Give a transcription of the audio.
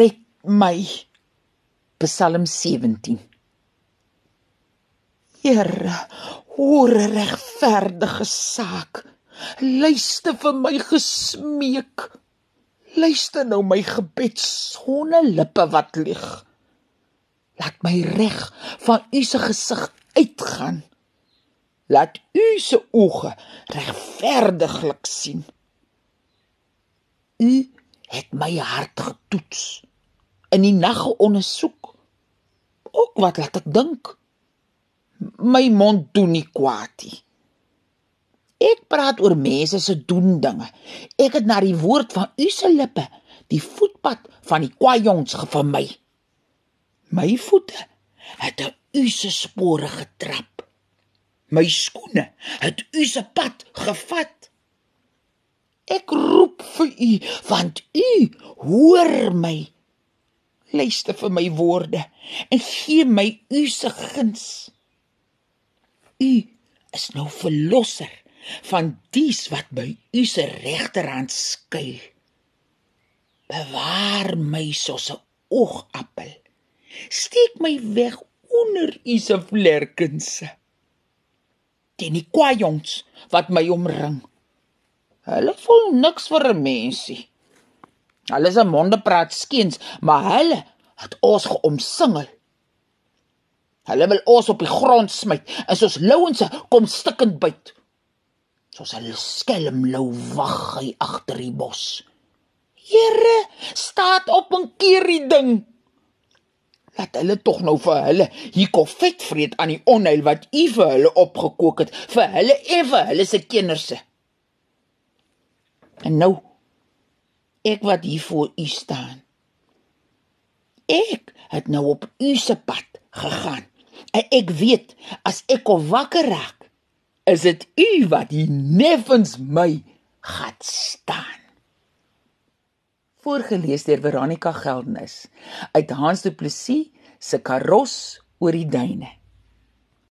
red my. Psalm 17. Here, hoor regverdige saak. Luister vir my gesmeek. Luister nou my gebed sonder lippe wat lieg. Laat my reg van u se gesig uitgaan. Laat u se oë regverdiglik sien. U het my hart getoets in die nag ondersoek. Ook wat laat ek dink? My mond doen nie kwaad nie. Ek praat oor mense se doen dinge. Ek het na die woord van u se lippe die voetpad van die kwajongs gevermy. My voete het u se spore getrap. My skoene het u se pad gevat. Ek roep vir u want u hoor my. Luister vir my woorde en gee my u se guns. U is nou verlosser van dies wat by u se regterhand skuil. Bewaar my soos 'n oogappel. Steek my weg onder u se vlerkense. Teen die kwajongs wat my omring. Hulle voel niks vir 'n mensie. Hulle se monde praat skeens, maar hulle het ons geomsingel. Hulle wil ons op die grond smyt en soos louense kom stikkend byt soos 'n skelm lou wag hy agter die bos. Here, staat op en keer die ding. Laat hulle tog nou vir hulle hier kofet vreet aan die onheil wat u vir hulle opgekook het, vir hulle en vir hulle se kinderse. En nou ek wat hier voor u staan. Ek het nou op u se pad gegaan. En ek weet as ek op wakker raak is dit u wat hier neffens my gaan staan. Voorgeles deur Veronica Geldenhuys uit Hans Du Plessis se Karos oor die duine.